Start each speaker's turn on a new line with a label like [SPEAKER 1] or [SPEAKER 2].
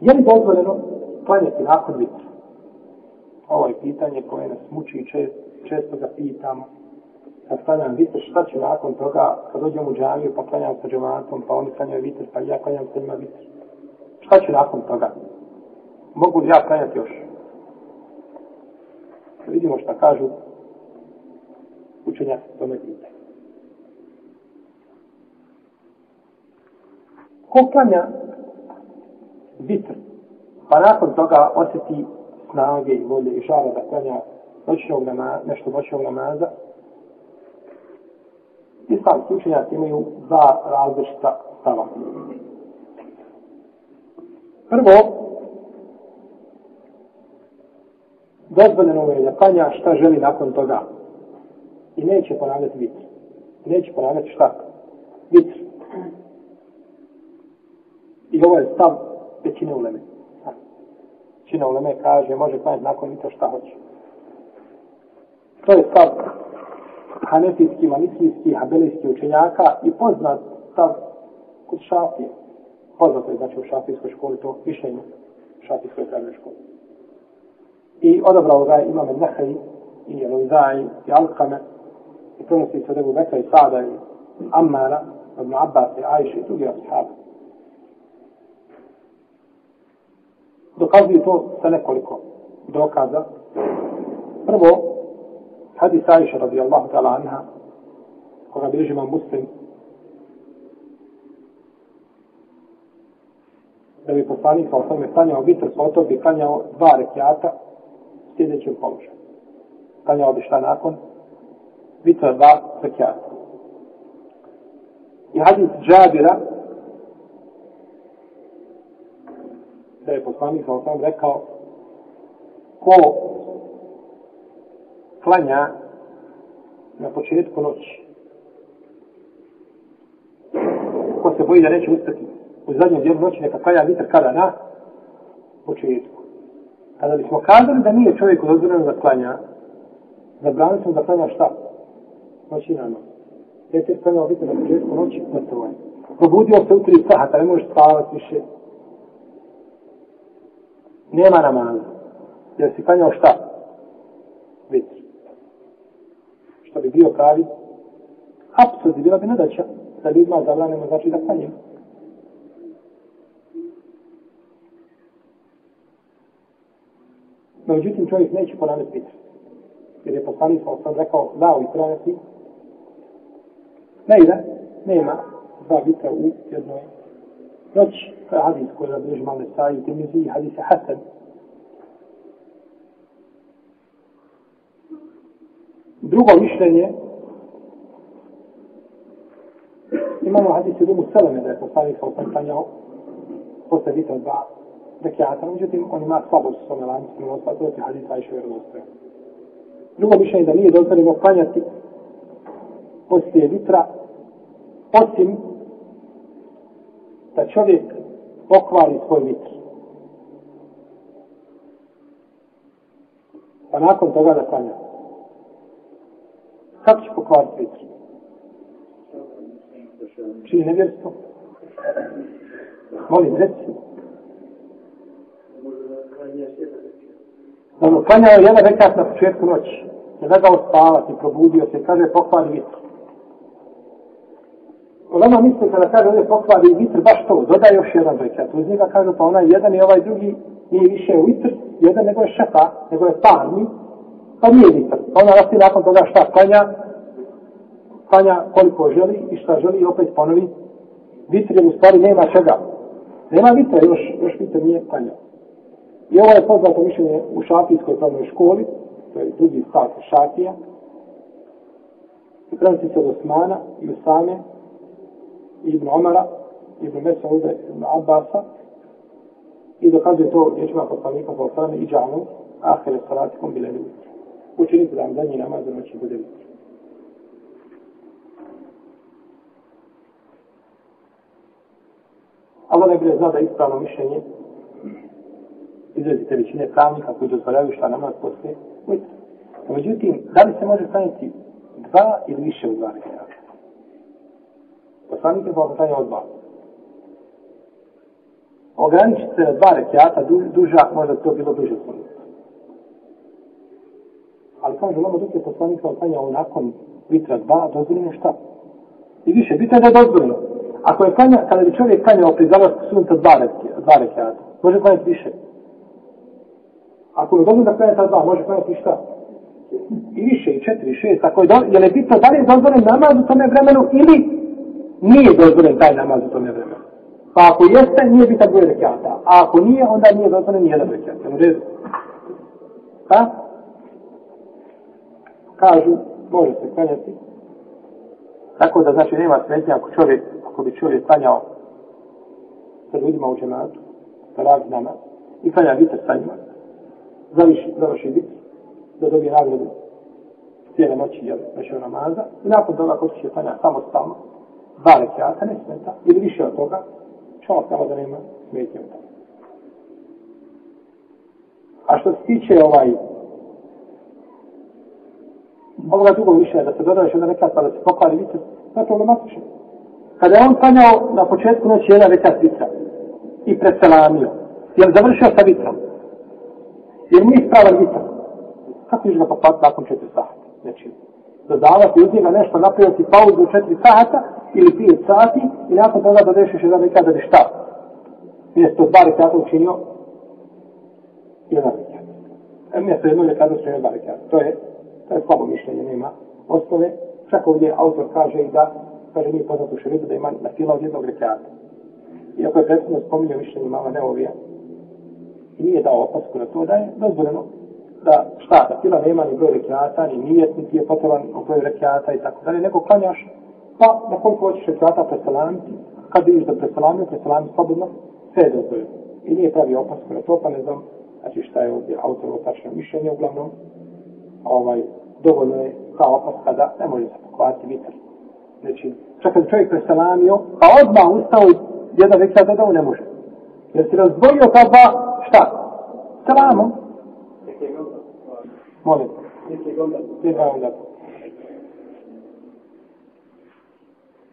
[SPEAKER 1] Je li dozvoljeno klanjati nakon vitra? Ovo je pitanje koje nas muči i čest, često ga pitamo. Kad klanjam vitr, šta će nakon toga, kad dođem u džaviju pa klanjam sa džematom, pa oni klanjaju vitr, pa ja klanjam sa njima vitr. Šta će nakon toga? Mogu li ja klanjati još? Vidimo šta kažu učenjaci tome pitanje. Ko klanja vitr, pa nakon toga osjeti snage i volje i žara da klanja noćnog namaza, nešto noćnog namaza, islamski učenjaci imaju dva različita stava. Prvo, dozvoljeno je da klanja šta želi nakon toga. I neće ponavljati vitr. Neće ponavljati šta? Vitr. I ovo je stav većine uleme. Većina uleme kaže, može klanjati nakon vitr šta hoće. To je stav hanefijski, malikijski, habelijski učenjaka i poznat stav kod šafije. Poznato je znači u šafijskoj školi to mišljenje šafijskoj pravnoj školi i odabrao ga imam Nehri i Ruzai i Alkame i prenosi se od Ebu Bekra i Sada i Ammara Ibn Abbas i Ajše i drugi ashab. Dokazuju to sa nekoliko dokaza. Prvo, hadis Aisha radijallahu ta'ala anha, koga bilježi imam muslim, da bi poslanik sa osnovne klanjao vitr, sa otog bi klanjao dva rekiata, sljedećem položaju. Klanjao bi šta nakon? Vitra dva rekiata. I hadis Džabira, da je poslanik sa osam rekao, ko klanja na početku noći, ko se boji da neće ustati u zadnjem dijelu noći, neka klanja vitr kada na početku. Kada bismo kazali da nije čovjek dozvoljeno da klanja, zabranili smo da klanja šta? Noći na noć. Dete je klanjao vitr na početku noći, na je. Probudio se u tri sahata, ne možeš spavati više. Nema namaza. Jer si klanjao šta? Vitr. Što bi bio pravi? Apsod bi bila bi nadaća. Da ljudima zabranimo znači da klanjamo. No, međutim, čovjek neće ponavljati vitr. Jer je poslanik sa osam rekao, da, ovi ponavljati. Ne ide, nema dva vitra u jednoj noći. To je hadis koji zabilježi malo sa i temizi i hadis je hasan. Drugo mišljenje, imamo hadis u Dumu Seleme, da je poslanik sa osam posle vitra dva rekiata, međutim, on ima slabost s ome lanci, ima ostalo, to je hadis Ajše vjerovostoje. Drugo mišljenje da nije dozvoljeno klanjati poslije vitra, osim da čovjek pokvari svoj vitr. Pa nakon toga da klanja. Kako će pokvariti vitr? Čini nevjerstvo? Molim, reci. Dobro, klanjao je jedan rekat na početku noći. Ne da ga ospavati, probudio se, kaže pokvari vitr. Ulema misli kada kaže ovdje pokvari vitr, baš to, dodaje još jedan rekat. Uz njega kažu pa onaj jedan i ovaj drugi nije više vitr, jedan nego je šefa, nego je parni, pa nije vitr. Pa ona rasti nakon toga šta klanja, klanja koliko želi i šta želi i opet ponovi. Vitr je u stvari nema čega. Nema vitra, još, još vitr nije klanjao. I ovo je poznato mišljenje u šafijskoj pravnoj školi, to je drugi stav šafija. I prenosi se od Osmana i Usame, Ibn Omara, Ibn Mesauda, Ibn Abbasa. I dokazuje to riječima poslanika sa Osame i Džanu, ahire salatikom bile ljudi. Učinite da vam zadnji namaz za noći bude ljudi. Allah najbolje zna da je ispravno mišljenje izrazite većine pravnika koji dozvoljavaju šta namaz poslije vitr. Međutim, da li se može staniti dva ili više u dva rekiata? Poslanik je pa klanja od dva. ograničiti se na dva rekiata du, duža, možda to bilo duže sunnet. Ali kaže, lama dok je poslanik kao klanjao nakon vitra dva, dozvoljeno šta? I više, bitno je da je dozvoljeno. Ako je klanja, kada bi čovjek klanjao pri zalasku sunca dva, dva rekiata, može klanjati više. Ako je dozvoljeno da klanja ta dva, može klanjati šta? I više, i četiri, i šest, ako je do, je li bitno da li je dozvoljeno namaz u tome vremenu ili nije dozvoljen taj namaz u tome vremenu? Pa ako jeste, nije bitan dvoje rekiata. A ako nije, onda nije dozvoljen nijedan rekiat. Jel u redu? Ha? kažu, može se klanjati. Tako da znači nema smetnja ako čovjek, ako bi čovjek klanjao sa ljudima u džematu, sa razinama, i klanja vitr sa njima, završi, završi vitr, da dobije nagradu cijele noći, jel, večer namaza, i nakon toga ko će klanja samostalno, dva rekiata, ne smeta, ili više od toga, čovjek samo da nema smetnje u tome. A što se tiče ovaj ovoga drugog mišljenja, da se dodaje još jedan rekat pa da se pokvari vitr, to je problematično. Kada je on klanjao na početku noći jedan rekat vitra i preselamio, je li završio sa vitrom? jer li je ispravan vitr? Kako ćeš ga pokvati nakon četiri sahata? Znači, dodavati uz njega nešto, napraviti pauzu četiri sahata ili pije sati i nakon toga da rešiš jedan rekat da bi šta? Mjesto dva rekata učinio jedan rekat. E, mjesto jedno rekata učinio dva rekata. To je To je slabo mišljenje, nema osnove. Čak ovdje autor kaže i da, kaže nije poznato u šeritu da ima na fila od jednog rekata. Iako je prethodno spominio mišljenje mama Neovija i nije dao opasku na to da je dozvoljeno da šta, da fila nema ni broj rekiata, ni nijet, niti je potreban u broju rekiata i tako dalje, nego klanjaš, pa na koliko hoćeš rekiata preselamiti, kad vidiš da preselamio, preselami slobodno, sve je dozvoljeno. I nije pravi opasku na to, pa ne znam, znači šta je ovdje autor tačno mišljenje, uglavnom, ovaj, dovoljno je ta opaska da ne može se pokvariti vitr. Znači, čak kad čovjek preselamio, pa odmah ustao jedan već da dodao, ne može. Jer si razdvojio ta dva, šta? Salamom. Molim. Nije ga onda.